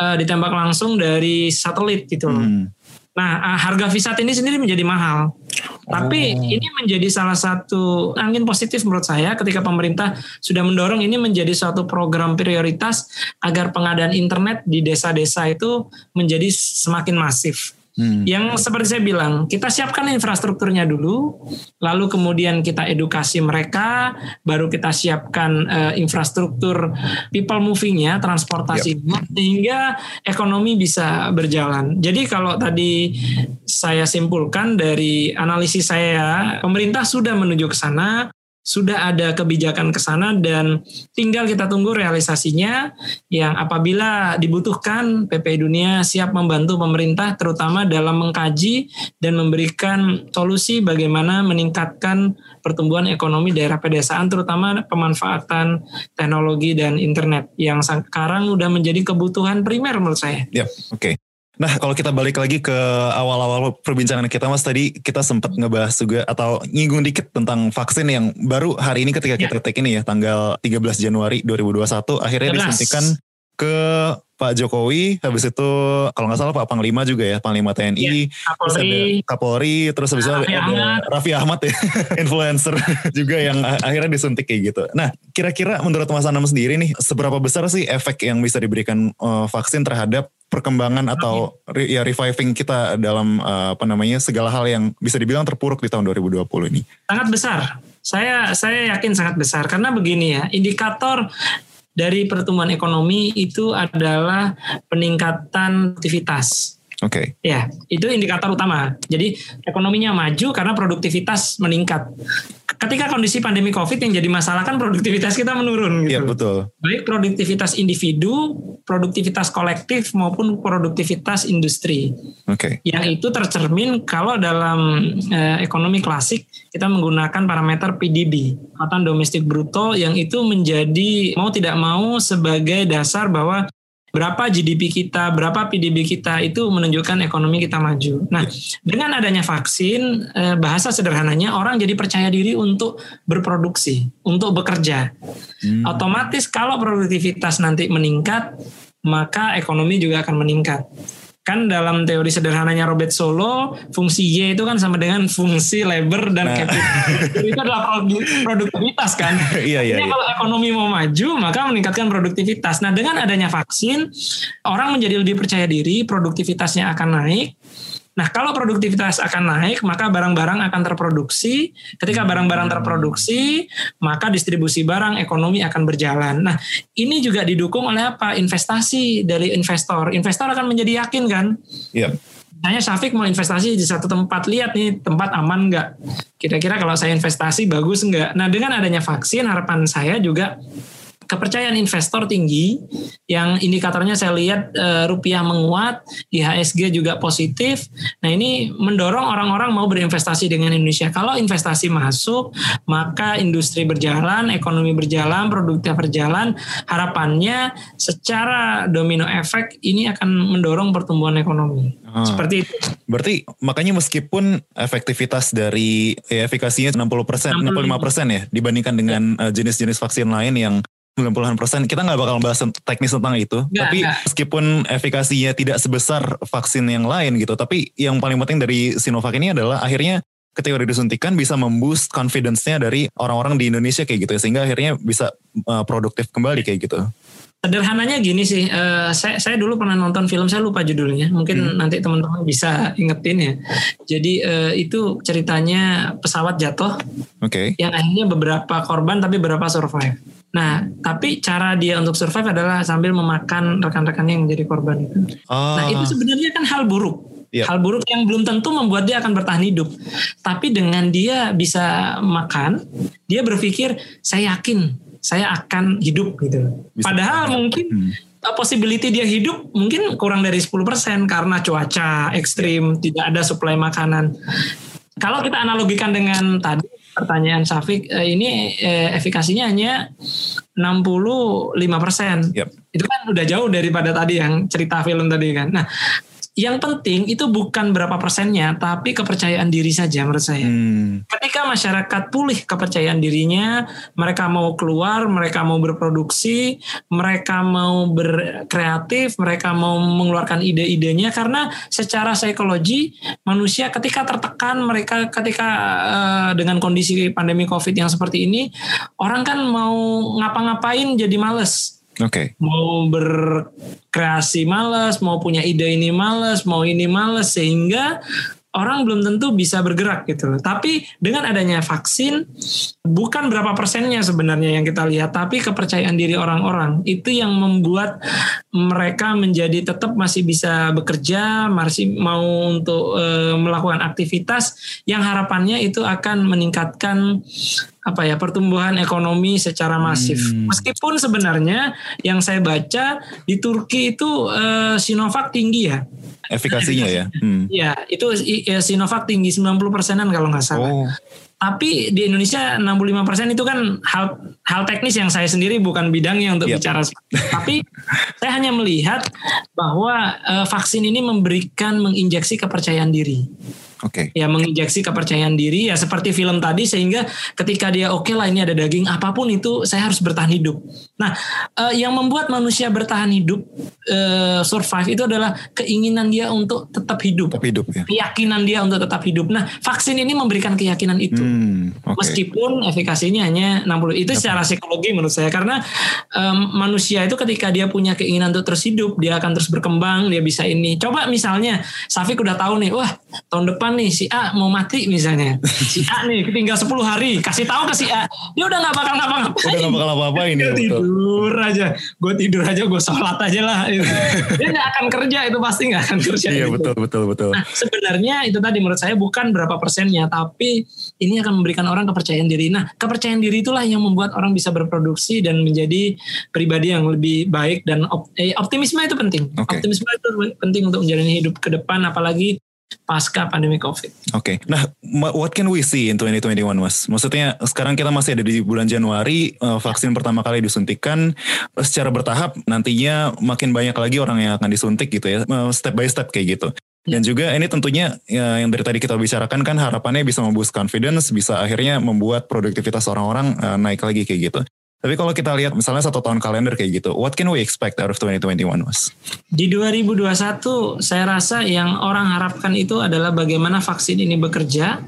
eh, ditembak langsung dari satelit gitu. Hmm. Nah, ah, harga VSAT ini sendiri menjadi mahal. Tapi Oh. ini menjadi salah satu angin positif menurut saya ketika pemerintah sudah mendorong ini menjadi suatu program prioritas agar pengadaan internet di desa-desa itu menjadi semakin masif. Hmm. Yang seperti saya bilang, kita siapkan infrastrukturnya dulu, lalu kemudian kita edukasi mereka, baru kita siapkan eh, infrastruktur people movingnya, transportasinya, sehingga ekonomi bisa berjalan. Jadi kalau tadi saya simpulkan dari analisis saya, pemerintah sudah menuju ke sana, sudah ada kebijakan ke sana dan tinggal kita tunggu realisasinya yang apabila dibutuhkan PPI Dunia siap membantu pemerintah terutama dalam mengkaji dan memberikan solusi bagaimana meningkatkan pertumbuhan ekonomi daerah pedesaan terutama pemanfaatan teknologi dan internet yang sekarang udah menjadi kebutuhan primer menurut saya. Yap, oke. Nah, kalau kita balik lagi ke awal-awal perbincangan kita, Mas, tadi kita sempat ngebahas juga atau nyinggung dikit tentang vaksin yang baru hari ini ketika kita take ini ya, tanggal 13 Januari 2021, akhirnya 13. disuntikan ke Pak Jokowi, habis itu kalau nggak salah Pak Panglima juga ya, Panglima TNI, terus ada Kapolri, Kapolri, terus habis itu Raffi ada Ahmad. Raffi Ahmad ya, influencer juga yang akhirnya disuntik kayak gitu. Nah, kira-kira menurut Mas Anam sendiri nih, seberapa besar sih efek yang bisa diberikan eh, vaksin terhadap perkembangan atau re- ya reviving kita dalam eh, apa namanya segala hal yang bisa dibilang terpuruk di tahun 2020 ini? sangat besar. Saya saya yakin sangat besar karena begini ya, indikator dari pertumbuhan ekonomi itu adalah peningkatan aktivitas. Oke, Ya, itu indikator utama. Jadi ekonominya maju karena produktivitas meningkat. Ketika kondisi pandemi Covid yang jadi masalah kan produktivitas kita menurun iya gitu. betul. Baik produktivitas individu, produktivitas kolektif maupun produktivitas industri. Oke, Yang itu tercermin kalau dalam eh, ekonomi klasik kita menggunakan parameter PDB, pendapatan domestik bruto yang itu menjadi mau tidak mau sebagai dasar bahwa berapa GDP kita, berapa PDB kita itu menunjukkan ekonomi kita maju. Nah, dengan adanya vaksin, eh, bahasa sederhananya orang jadi percaya diri untuk berproduksi, untuk bekerja. Hmm. Otomatis kalau produktivitas nanti meningkat, maka ekonomi juga akan meningkat. Kan dalam teori sederhananya Robert Solo, fungsi Y itu kan sama dengan fungsi labor dan Nah. capital. itu adalah produ- produktivitas kan. iya iya. Iya. kalau ekonomi mau maju, maka meningkatkan produktivitas. Nah, dengan adanya vaksin, orang menjadi lebih percaya diri, produktivitasnya akan naik. Nah, kalau produktivitas akan naik, maka barang-barang akan terproduksi. Ketika barang-barang terproduksi, maka distribusi barang ekonomi akan berjalan. Nah, ini juga didukung oleh apa? Investasi dari investor. Investor akan menjadi yakin kan? Iya. Misalnya Syafiq mau investasi di satu tempat, lihat nih tempat aman nggak? Kira-kira kalau saya investasi bagus nggak? Nah dengan adanya vaksin harapan saya juga kepercayaan investor tinggi yang indikatornya saya lihat e, rupiah menguat, IHSG juga positif. Nah, ini mendorong orang-orang mau berinvestasi dengan Indonesia. Kalau investasi masuk, maka industri berjalan, ekonomi berjalan, produktif berjalan. Harapannya secara domino efek ini akan mendorong pertumbuhan ekonomi. Hmm. Seperti itu. Berarti makanya meskipun efektivitas dari ya, efikasinya 60%, 65%, 65% ya dibandingkan dengan ya. jenis-jenis vaksin lain yang 90-an persen kita nggak bakal bahas teknis tentang itu gak, tapi gak. meskipun efikasinya tidak sebesar vaksin yang lain gitu tapi yang paling penting dari Sinovac ini adalah akhirnya ketika udah disuntikan bisa memboost confidence-nya dari orang-orang di Indonesia kayak gitu sehingga akhirnya bisa uh, produktif kembali kayak gitu sederhananya gini sih uh, saya saya dulu pernah nonton film saya lupa judulnya mungkin hmm. nanti teman-teman bisa ingetin ya jadi uh, itu ceritanya pesawat jatuh oke okay. yang akhirnya beberapa korban tapi beberapa survive Nah, tapi cara dia untuk survive adalah sambil memakan rekan-rekannya yang menjadi korban itu. Oh. Nah, itu sebenarnya kan hal buruk. Yep. Hal buruk yang belum tentu membuat dia akan bertahan hidup. Tapi dengan dia bisa makan, dia berpikir saya yakin saya akan hidup gitu. Bisa Padahal mungkin hmm. Uh, possibility dia hidup mungkin kurang dari 10% karena cuaca ekstrim, tidak ada suplai makanan. Kalau kita analogikan dengan tadi pertanyaan Safik eh, ini eh, efikasinya hanya 65 persen. Yep. Itu kan udah jauh daripada tadi yang cerita film tadi kan. Nah, yang penting itu bukan berapa persennya, tapi kepercayaan diri saja menurut saya. Hmm. Ketika masyarakat pulih kepercayaan dirinya, mereka mau keluar, mereka mau berproduksi, mereka mau berkreatif, mereka mau mengeluarkan ide-idenya karena secara psikologi manusia ketika tertekan, mereka ketika uh, dengan kondisi pandemi Covid yang seperti ini, orang kan mau ngapa-ngapain jadi males Oke. Okay. Mau berkreasi malas, mau punya ide ini malas, mau ini malas sehingga orang belum tentu bisa bergerak gitu. Tapi dengan adanya vaksin bukan berapa persennya sebenarnya yang kita lihat, tapi kepercayaan diri orang-orang itu yang membuat mereka menjadi tetap masih bisa bekerja, masih mau untuk e, melakukan aktivitas yang harapannya itu akan meningkatkan apa ya pertumbuhan ekonomi secara masif. Hmm. Meskipun sebenarnya yang saya baca di Turki itu uh, Sinovac tinggi ya. Efikasinya ya. Hmm. Ya, itu ya, Sinovac tinggi 90 persenan kalau nggak salah. Oh. Tapi di Indonesia 65 persen itu kan hal hal teknis yang saya sendiri bukan bidangnya untuk yep. bicara. Tapi saya hanya melihat bahwa uh, vaksin ini memberikan menginjeksi kepercayaan diri. Oke. Okay. Ya menginjeksi kepercayaan diri ya seperti film tadi sehingga ketika dia oke okay lah ini ada daging apa pun itu saya harus bertahan hidup. Nah, uh, yang membuat manusia bertahan hidup uh, survive itu adalah keinginan dia untuk tetap hidup. Tetap hidup ya. Keyakinan dia untuk tetap hidup. Nah, vaksin ini memberikan keyakinan itu. Hmm, okay. Meskipun efikasinya hanya 60 itu secara psikologi menurut saya karena um, manusia itu ketika dia punya keinginan untuk terus hidup, dia akan terus berkembang, dia bisa ini. Coba misalnya Safik udah tahu nih, wah, tahun depan nih si A mau mati misalnya. Si A nih tinggal 10 hari, kasih tahu ke si A, dia udah nggak bakal ngapa-ngapain. Udah nggak bakal apa-apain ya. tidur aja, gue tidur aja, gue sholat aja lah. dia nggak akan kerja itu pasti nggak akan kerja. Iya gitu. betul betul betul. Nah, sebenarnya itu tadi menurut saya bukan berapa persennya, tapi ini akan memberikan orang kepercayaan diri. Nah kepercayaan diri itulah yang membuat orang bisa berproduksi dan menjadi pribadi yang lebih baik dan eh, optimisme itu penting. Okay. Optimisme itu penting untuk menjalani hidup ke depan, apalagi pasca pandemi COVID. Oke, okay. nah what can we see in 2021 mas? Maksudnya sekarang kita masih ada di bulan Januari, uh, vaksin pertama kali disuntikan secara bertahap, nantinya makin banyak lagi orang yang akan disuntik gitu ya, uh, step by step kayak gitu. Ya. Dan juga ini tentunya ya, yang dari tadi kita bicarakan kan harapannya bisa memboost confidence, bisa akhirnya membuat produktivitas orang-orang uh, naik lagi kayak gitu. Tapi kalau kita lihat misalnya satu tahun kalender kayak gitu, what can we expect out of 2021 mas? Di 2021 saya rasa yang orang harapkan itu adalah bagaimana vaksin ini bekerja,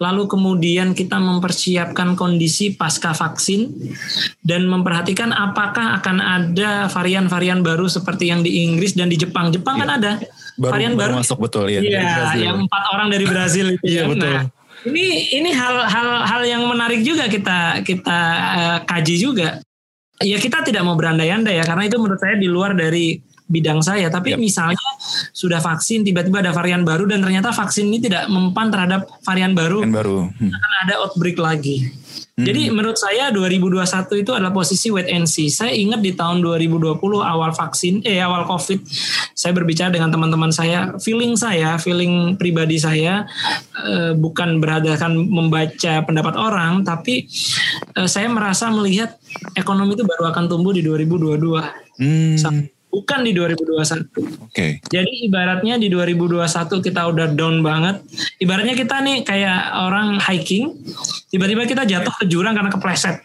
lalu kemudian kita mempersiapkan kondisi pasca vaksin dan memperhatikan apakah akan ada varian-varian baru seperti yang di Inggris dan di Jepang. Jepang yeah. kan iya. ada baru, varian baru baru masuk betul ya. Iya, yang empat orang dari Brazil itu. Iya kan. betul. Nah, ini ini hal-hal hal yang menarik juga kita kita uh, kaji juga. Ya kita tidak mau berandai-andai ya karena itu menurut saya di luar dari bidang saya. Tapi Yap. misalnya sudah vaksin tiba-tiba ada varian baru dan ternyata vaksin ini tidak mempan terhadap varian baru, Yang baru. Hmm. akan ada outbreak lagi. Jadi menurut saya 2021 itu adalah posisi wait and see. Saya ingat di tahun 2020 awal vaksin, eh awal COVID, saya berbicara dengan teman-teman saya, feeling saya, feeling pribadi saya eh, bukan berdasarkan membaca pendapat orang, tapi eh, saya merasa melihat ekonomi itu baru akan tumbuh di 2022, Hmm. Bukan di 2021. Oke. Jadi ibaratnya di 2021 kita udah down banget. Ibaratnya kita nih kayak orang hiking, tiba-tiba kita jatuh ke jurang karena kepleset.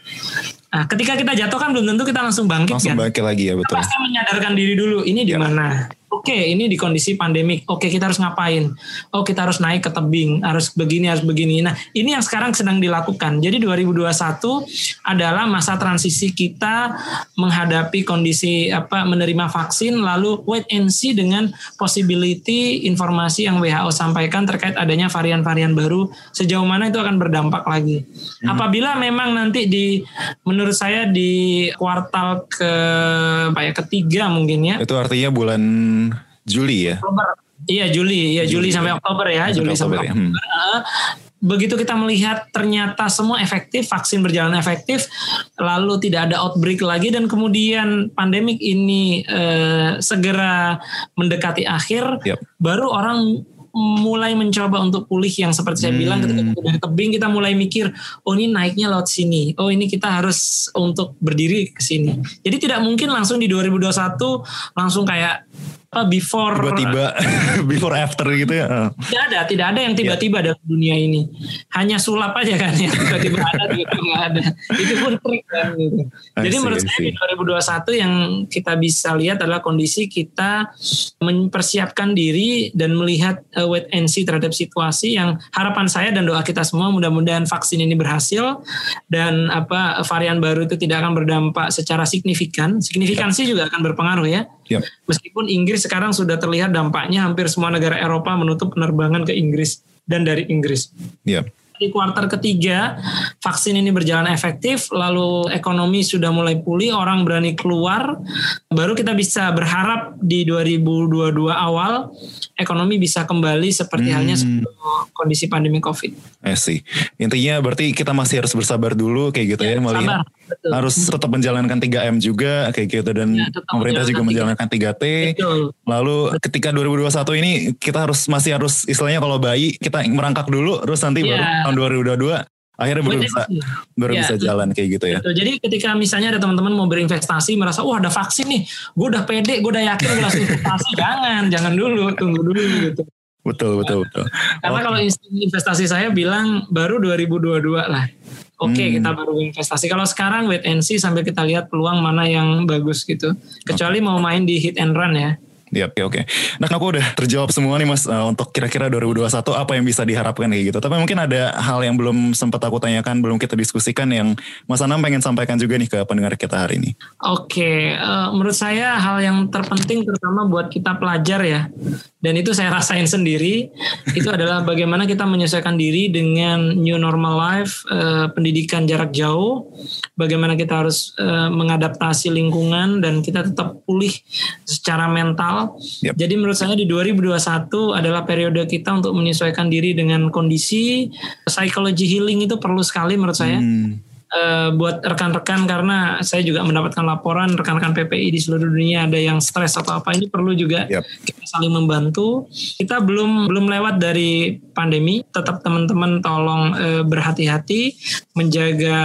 Nah, ketika kita jatuh kan belum tentu kita langsung bangkit Langsung kan. bangkit lagi ya betul. Pasti menyadarkan diri dulu ini di Ya. Oke, ini di kondisi pandemik. Oke, kita harus ngapain? Oh, kita harus naik ke tebing, harus begini, harus begini. Nah, ini yang sekarang sedang dilakukan. Jadi 2021 adalah masa transisi kita menghadapi kondisi apa menerima vaksin lalu wait and see dengan possibility informasi yang WHO sampaikan terkait adanya varian-varian baru sejauh mana itu akan berdampak lagi. Apabila memang nanti di menurut saya di kuartal ke apa ya ketiga mungkin ya Itu artinya bulan Juli ya. Oktober. Iya Juli, iya Juli, Juli, sampai Oktober ya, Sampai Juli sampai Oktober ya. Eh, Begitu kita melihat ternyata semua efektif, vaksin berjalan efektif, lalu tidak ada outbreak lagi dan kemudian pandemik ini eh, segera mendekati akhir, Yap. baru orang mulai mencoba untuk pulih yang seperti saya bilang ketika kita dari tebing kita mulai mikir oh ini naiknya lewat sini oh ini kita harus untuk berdiri ke sini jadi tidak mungkin langsung di 2021 langsung kayak apa before Tiba-tiba before after gitu ya. Ah. tidak ada tidak ada yang tiba-tiba dalam dunia ini. Hanya sulap aja kan yang tiba-tiba ada tiba-tiba nggak ada. Itu pun trik kan gitu. I jadi see, menurut saya di 2021 yang kita bisa lihat adalah kondisi kita mempersiapkan diri dan melihat uh, wait and see terhadap situasi yang harapan saya dan doa kita semua mudah-mudahan vaksin ini berhasil dan apa varian baru itu tidak akan berdampak secara signifikan. Signifikansi juga akan berpengaruh ya Yap. Meskipun Inggris sekarang sudah terlihat dampaknya hampir semua negara Eropa menutup penerbangan ke Inggris dan dari Inggris. Yap. Di kuartal ketiga, vaksin ini berjalan efektif, lalu ekonomi sudah mulai pulih, orang berani keluar, baru kita bisa berharap di 2022 awal ekonomi bisa kembali seperti halnya sebelum kondisi pandemi COVID. I see. Intinya berarti kita masih harus bersabar dulu kayak gitu ya, melihat Sabar, betul. harus tetap menjalankan 3M juga kayak gitu dan Ya, pemerintah juga menjalankan menjalankan 3T. Betul. Lalu ketika 2021 ini kita harus masih harus istilahnya kalau bayi kita merangkak dulu terus nanti baru Ya. tahun 2022 akhirnya baru bisa see. baru Ya. bisa jalan kayak gitu ya. Betul. Jadi ketika misalnya ada teman-teman mau berinvestasi merasa wah ada vaksin nih, gue udah pede, gue udah yakin gue langsung investasi, jangan, jangan dulu, tunggu dulu gitu. Betul betul betul. Karena kalau insting investasi saya bilang baru 2022 lah. Oke Hmm. kita baru investasi. Kalau sekarang wait and see sambil kita lihat peluang mana yang bagus gitu. Kecuali mau main di hit and run ya. Oke oke. Nah, aku udah terjawab semua nih Mas eh, untuk kira-kira 2021 apa yang bisa diharapkan kayak gitu. Tapi mungkin ada hal yang belum sempat aku tanyakan, belum kita diskusikan yang Mas Anam pengen sampaikan juga nih ke pendengar kita hari ini. Oke, eh, menurut saya hal yang terpenting terutama buat kita pelajar ya, dan itu saya rasain sendiri, itu adalah bagaimana kita menyesuaikan diri dengan new normal life, eh, pendidikan jarak jauh, bagaimana kita harus eh, mengadaptasi lingkungan dan kita tetap pulih secara mental. Yap. Jadi menurut saya di 2021 adalah periode kita untuk menyesuaikan diri dengan kondisi psychology healing itu perlu sekali menurut saya. Hmm, eh, buat rekan-rekan karena saya juga mendapatkan laporan rekan-rekan PPI di seluruh dunia ada yang stres atau apa ini perlu juga Yap. kita saling membantu. Kita belum belum lewat dari pandemi, tetap teman-teman tolong eh, berhati-hati, menjaga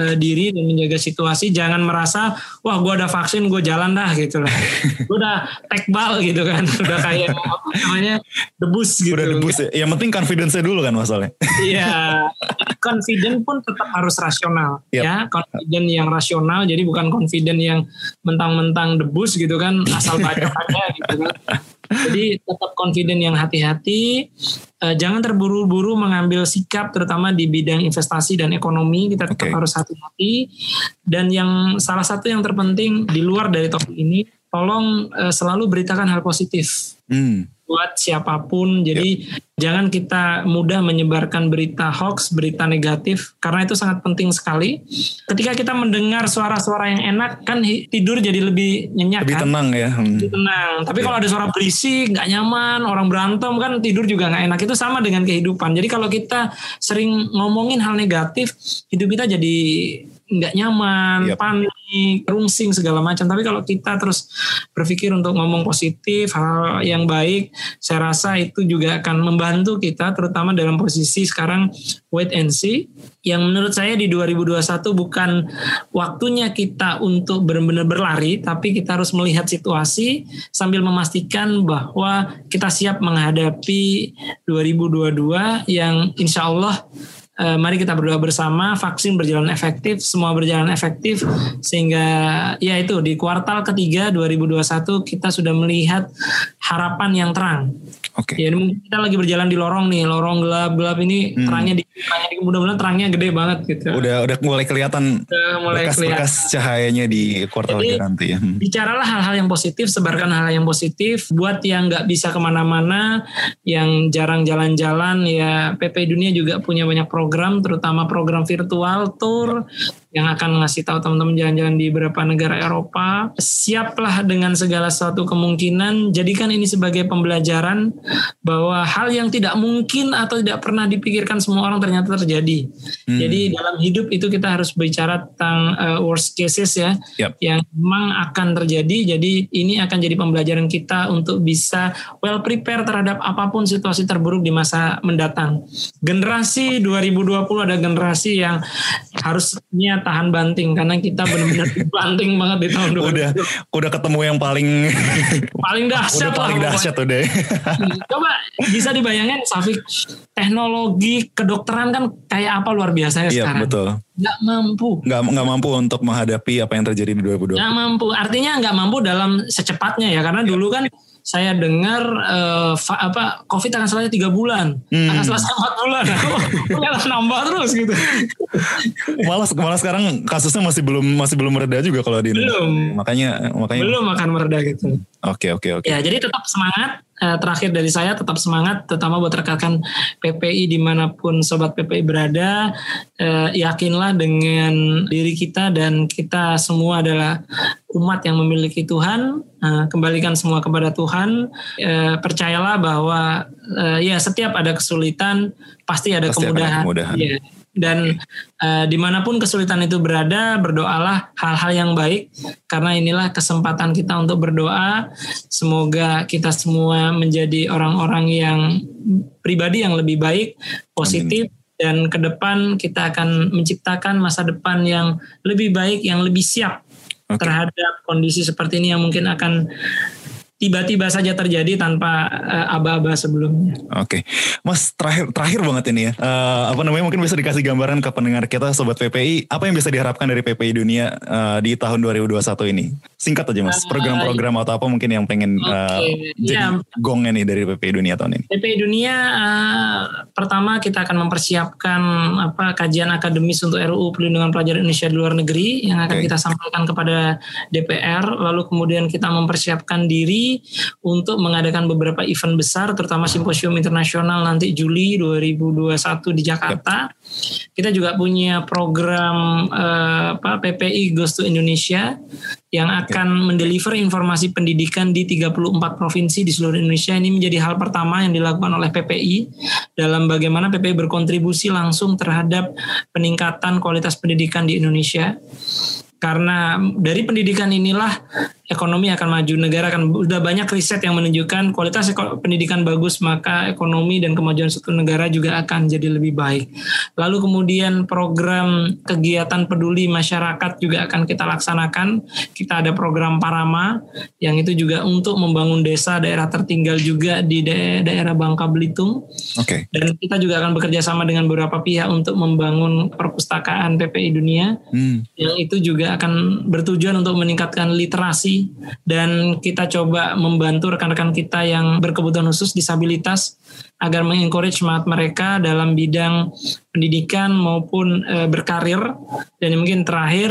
eh, diri dan menjaga situasi. Jangan merasa wah gue ada vaksin gue jalan dah gitu lah. gue udah tekbal gitu kan, udah kayak apa namanya debus gitu. udah debus ya. Yang penting confidence-nya dulu kan masalahnya. Iya, confident pun tetap harus rasional Yap. ya, confident yang rasional. Jadi bukan confident yang mentang-mentang debus gitu kan, asal baca aja gitu kan. Jadi tetap confident yang hati-hati. Eh, jangan terburu-buru mengambil sikap, terutama di bidang investasi dan ekonomi. Kita tetap Oke. harus hati-hati. Dan yang salah satu yang terpenting di luar dari topik ini, tolong eh, selalu beritakan hal positif Hmm, buat siapa pun. Jadi yep. jangan kita mudah menyebarkan berita hoax, berita negatif karena itu sangat penting sekali. Ketika kita mendengar suara-suara yang enak kan tidur jadi lebih nyenyak lebih kan? tenang ya. Hmm. Lebih tenang. Tapi yeah. kalau ada suara berisik, nggak nyaman, orang berantem kan tidur juga nggak enak. Itu sama dengan kehidupan. Jadi kalau kita sering ngomongin hal negatif, hidup kita jadi nggak nyaman, yep. panik, rungsing segala macam. Tapi kalau kita terus berpikir untuk ngomong positif, hal yang baik, saya rasa itu juga akan membantu kita, terutama dalam posisi sekarang wait and see. Yang menurut saya di 2021 bukan waktunya kita untuk benar-benar berlari, tapi kita harus melihat situasi sambil memastikan bahwa kita siap menghadapi 2022 yang insya Allah Uh, mari kita berdoa bersama, vaksin berjalan efektif, semua berjalan efektif sehingga ya itu di kuartal ketiga 2021 kita sudah melihat harapan yang terang. Oke. Okay. Ya kita lagi berjalan di lorong nih, lorong gelap-gelap ini hmm. terangnya di terangnya mudah-mudahan terangnya gede banget gitu. Udah udah mulai kelihatan udah mulai bekas, kelihatan. bekas cahayanya di kuartal Jadi, nanti ya. Hmm. Bicaralah hal-hal yang positif, sebarkan hal-hal yang positif buat yang nggak bisa ke mana-mana, yang jarang jalan-jalan ya PP Dunia juga punya banyak program, terutama program virtual tour yang akan ngasih tahu teman-teman jalan-jalan di beberapa negara Eropa. Siaplah dengan segala suatu kemungkinan, jadikan ini sebagai pembelajaran bahwa hal yang tidak mungkin atau tidak pernah dipikirkan semua orang ternyata terjadi. Hmm. Jadi dalam hidup itu kita harus bicara tentang uh, worst cases ya, yep. yang memang akan terjadi. Jadi ini akan jadi pembelajaran kita untuk bisa well prepare terhadap apa pun situasi terburuk di masa mendatang. Generasi 2020 ada generasi yang harusnya tahan banting karena kita benar-benar banting banget di tahun 2020. Udah udah ketemu yang paling paling dahsyat udah paling dahsyat udah. Coba bisa dibayangin Safik teknologi kedokteran kan kayak apa luar biasa ya iya, sekarang. betul. Gak mampu. Gak, gak mampu untuk menghadapi apa yang terjadi di 2020. Gak mampu. Artinya gak mampu dalam secepatnya ya karena dulu kan saya dengar uh, apa COVID akan selesai tiga bulan, hmm. akan selesai empat bulan, kok nambah terus gitu. malah malah sekarang kasusnya masih belum masih belum mereda juga kalau di Indonesia. Belum. Makanya makanya. Belum akan mereda gitu. Oke okay, oke okay, oke. Okay. Ya jadi tetap semangat. Uh, terakhir dari saya tetap semangat, terutama buat rekan PPI di mana pun sobat PPI berada, uh, yakinlah dengan diri kita dan kita semua adalah umat yang memiliki Tuhan. Uh, kembalikan semua kepada Tuhan. Uh, percayalah bahwa uh, ya setiap ada kesulitan pasti ada pasti kemudahan. Ada kemudahan. Ya dan uh, di mana pun kesulitan itu berada berdoalah hal-hal yang baik karena inilah kesempatan kita untuk berdoa semoga kita semua menjadi orang-orang yang pribadi yang lebih baik positif Amin. dan ke depan kita akan menciptakan masa depan yang lebih baik yang lebih siap okay. terhadap kondisi seperti ini yang mungkin akan tiba-tiba saja terjadi tanpa uh, aba-aba sebelumnya. Oke, okay. Mas terakhir terakhir banget ini ya. Uh, apa namanya mungkin bisa dikasih gambaran ke pendengar kita sobat PPI apa yang bisa diharapkan dari PPI dunia uh, di tahun 2021 ini? Singkat aja Mas, program-program atau apa mungkin yang pengen okay. uh, jadi ya. gongnya nih dari PPI dunia tahun ini? PPI dunia uh, pertama kita akan mempersiapkan apa kajian akademis untuk RUU Perlindungan Pelajar Indonesia di luar negeri yang akan okay. kita sampaikan kepada DPR lalu kemudian kita mempersiapkan diri untuk mengadakan beberapa event besar terutama simposium internasional nanti Juli 2021 di Jakarta. Kita juga punya program uh, apa PPI Goes to Indonesia yang akan mendeliver informasi pendidikan di 34 provinsi di seluruh Indonesia. Ini menjadi hal pertama yang dilakukan oleh PPI dalam bagaimana PPI berkontribusi langsung terhadap peningkatan kualitas pendidikan di Indonesia karena dari pendidikan inilah ekonomi akan maju negara akan sudah banyak riset yang menunjukkan kualitas pendidikan bagus maka ekonomi dan kemajuan suatu negara juga akan jadi lebih baik lalu kemudian program kegiatan peduli masyarakat juga akan kita laksanakan kita ada program Parama yang itu juga untuk membangun desa daerah tertinggal juga di daerah Bangka Belitung okay. dan kita juga akan bekerja sama dengan beberapa pihak untuk membangun perpustakaan PPI dunia hmm. yang itu juga akan bertujuan untuk meningkatkan literasi dan kita coba membantu rekan-rekan kita yang berkebutuhan khusus disabilitas agar mengencourage semangat mereka dalam bidang pendidikan maupun e, berkarir dan mungkin terakhir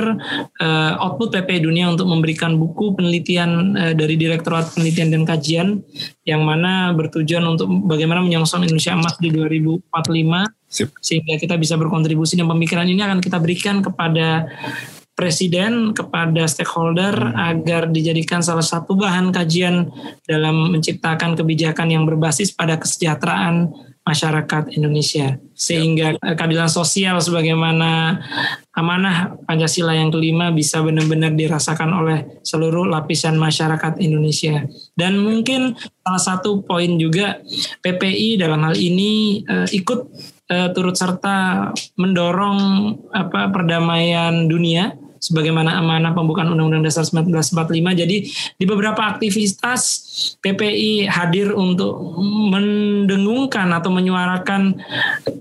e, output PP Dunia untuk memberikan buku penelitian e, dari Direktorat Penelitian dan Kajian yang mana bertujuan untuk bagaimana menyongsong Indonesia emas di 2045 Sip. sehingga kita bisa berkontribusi dan pemikiran ini akan kita berikan kepada presiden kepada stakeholder agar dijadikan salah satu bahan kajian dalam menciptakan kebijakan yang berbasis pada kesejahteraan masyarakat Indonesia. Sehingga keadilan sosial sebagaimana amanah Pancasila yang kelima bisa benar-benar dirasakan oleh seluruh lapisan masyarakat Indonesia. Dan mungkin salah satu poin juga PPI dalam hal ini uh, ikut uh, turut serta mendorong apa perdamaian dunia sebagaimana amanah pembukaan Undang-Undang Dasar 1945. Jadi di beberapa aktivitas PPI hadir untuk mendengungkan atau menyuarakan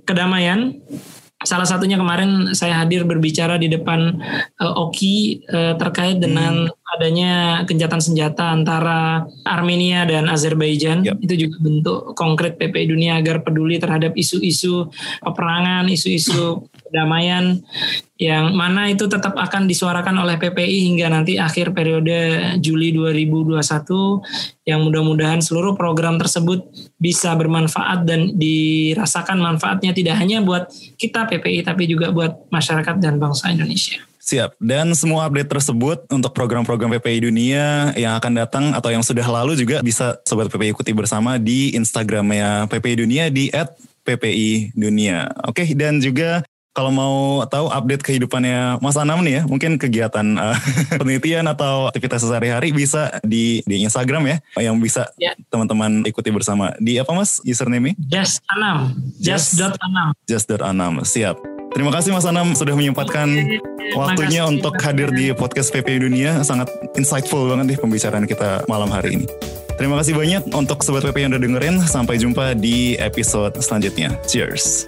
kedamaian Salah satunya kemarin saya hadir berbicara di depan uh, OKI uh, terkait dengan hmm. adanya gencatan senjata antara Armenia dan Azerbaijan. Yep. Itu juga bentuk konkret PPI dunia agar peduli terhadap isu-isu peperangan, isu-isu kedamaian yang mana itu tetap akan disuarakan oleh PPI hingga nanti akhir periode Juli 2021 yang mudah-mudahan seluruh program tersebut bisa bermanfaat dan dirasakan manfaatnya tidak hanya buat kita PPI tapi juga buat masyarakat dan bangsa Indonesia. Siap. Dan semua update tersebut untuk program-program PPI Dunia yang akan datang atau yang sudah lalu juga bisa Sobat PPI ikuti bersama di Instagramnya PPI Dunia di PPI Dunia. Oke, dan juga kalau mau tahu update kehidupannya Mas Anam nih ya, mungkin kegiatan uh, penelitian atau aktivitas sehari-hari bisa di di Instagram ya, yang bisa ya. teman-teman ikuti bersama. Di apa Mas username-nya? Just Anam. Just, just Anam. Just Anam. Siap. Terima kasih Mas Anam sudah menyempatkan waktunya untuk hadir di podcast PP Dunia. Sangat insightful banget nih pembicaraan kita malam hari ini. Terima kasih banyak untuk Sobat PP yang udah dengerin. Sampai jumpa di episode selanjutnya. Cheers.